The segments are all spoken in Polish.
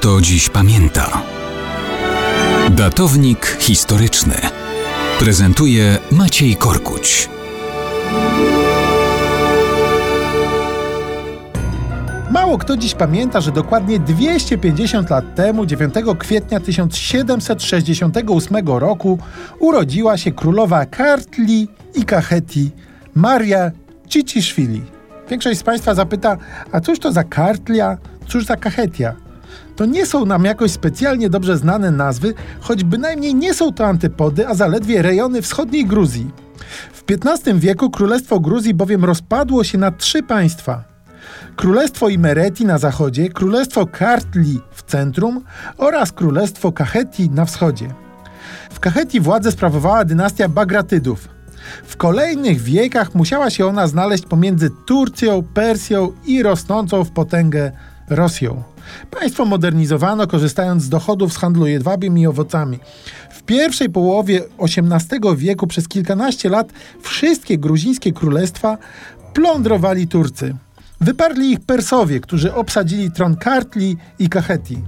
kto dziś pamięta. Datownik historyczny prezentuje Maciej Korkuć. Mało kto dziś pamięta, że dokładnie 250 lat temu, 9 kwietnia 1768 roku, urodziła się królowa Kartli i Kaheti Maria Ciciszwili. Większość z Państwa zapyta, a cóż to za Kartlia, cóż za Kahetia? To nie są nam jakoś specjalnie dobrze znane nazwy, choć bynajmniej nie są to antypody, a zaledwie rejony wschodniej Gruzji. W XV wieku Królestwo Gruzji bowiem rozpadło się na trzy państwa. Królestwo Imereti na zachodzie, Królestwo Kartli w centrum oraz Królestwo Kaheti na wschodzie. W Kaheti władzę sprawowała dynastia Bagratydów. W kolejnych wiekach musiała się ona znaleźć pomiędzy Turcją, Persją i rosnącą w potęgę Rosją. Państwo modernizowano, korzystając z dochodów z handlu jedwabiem i owocami. W pierwszej połowie XVIII wieku przez kilkanaście lat wszystkie gruzińskie królestwa plądrowali Turcy. Wyparli ich Persowie, którzy obsadzili tron Kartli i Kaheti.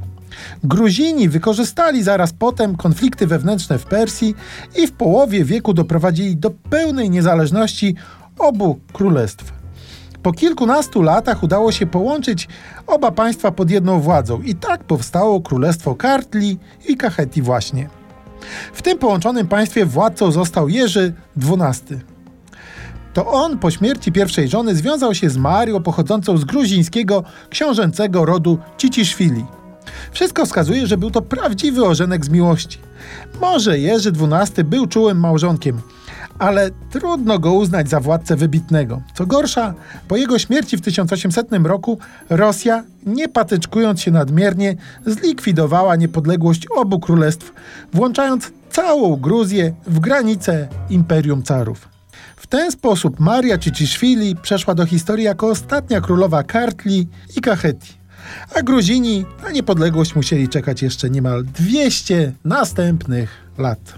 Gruzini wykorzystali zaraz potem konflikty wewnętrzne w Persji i w połowie wieku doprowadzili do pełnej niezależności obu królestw. Po kilkunastu latach udało się połączyć oba państwa pod jedną władzą i tak powstało Królestwo Kartli i Kaheti właśnie. W tym połączonym państwie władcą został Jerzy XII. To on po śmierci pierwszej żony związał się z Marią pochodzącą z gruzińskiego książęcego rodu Ciciszwili. Wszystko wskazuje, że był to prawdziwy ożenek z miłości. Może Jerzy XII był czułym małżonkiem, ale trudno go uznać za władcę wybitnego. Co gorsza, po jego śmierci w 1800 roku Rosja, nie patyczkując się nadmiernie, zlikwidowała niepodległość obu królestw, włączając całą Gruzję w granice Imperium Carów. W ten sposób Maria Ciciszwili przeszła do historii jako ostatnia królowa Kartli i Kaheti. A Gruzini na niepodległość musieli czekać jeszcze niemal 200 następnych lat.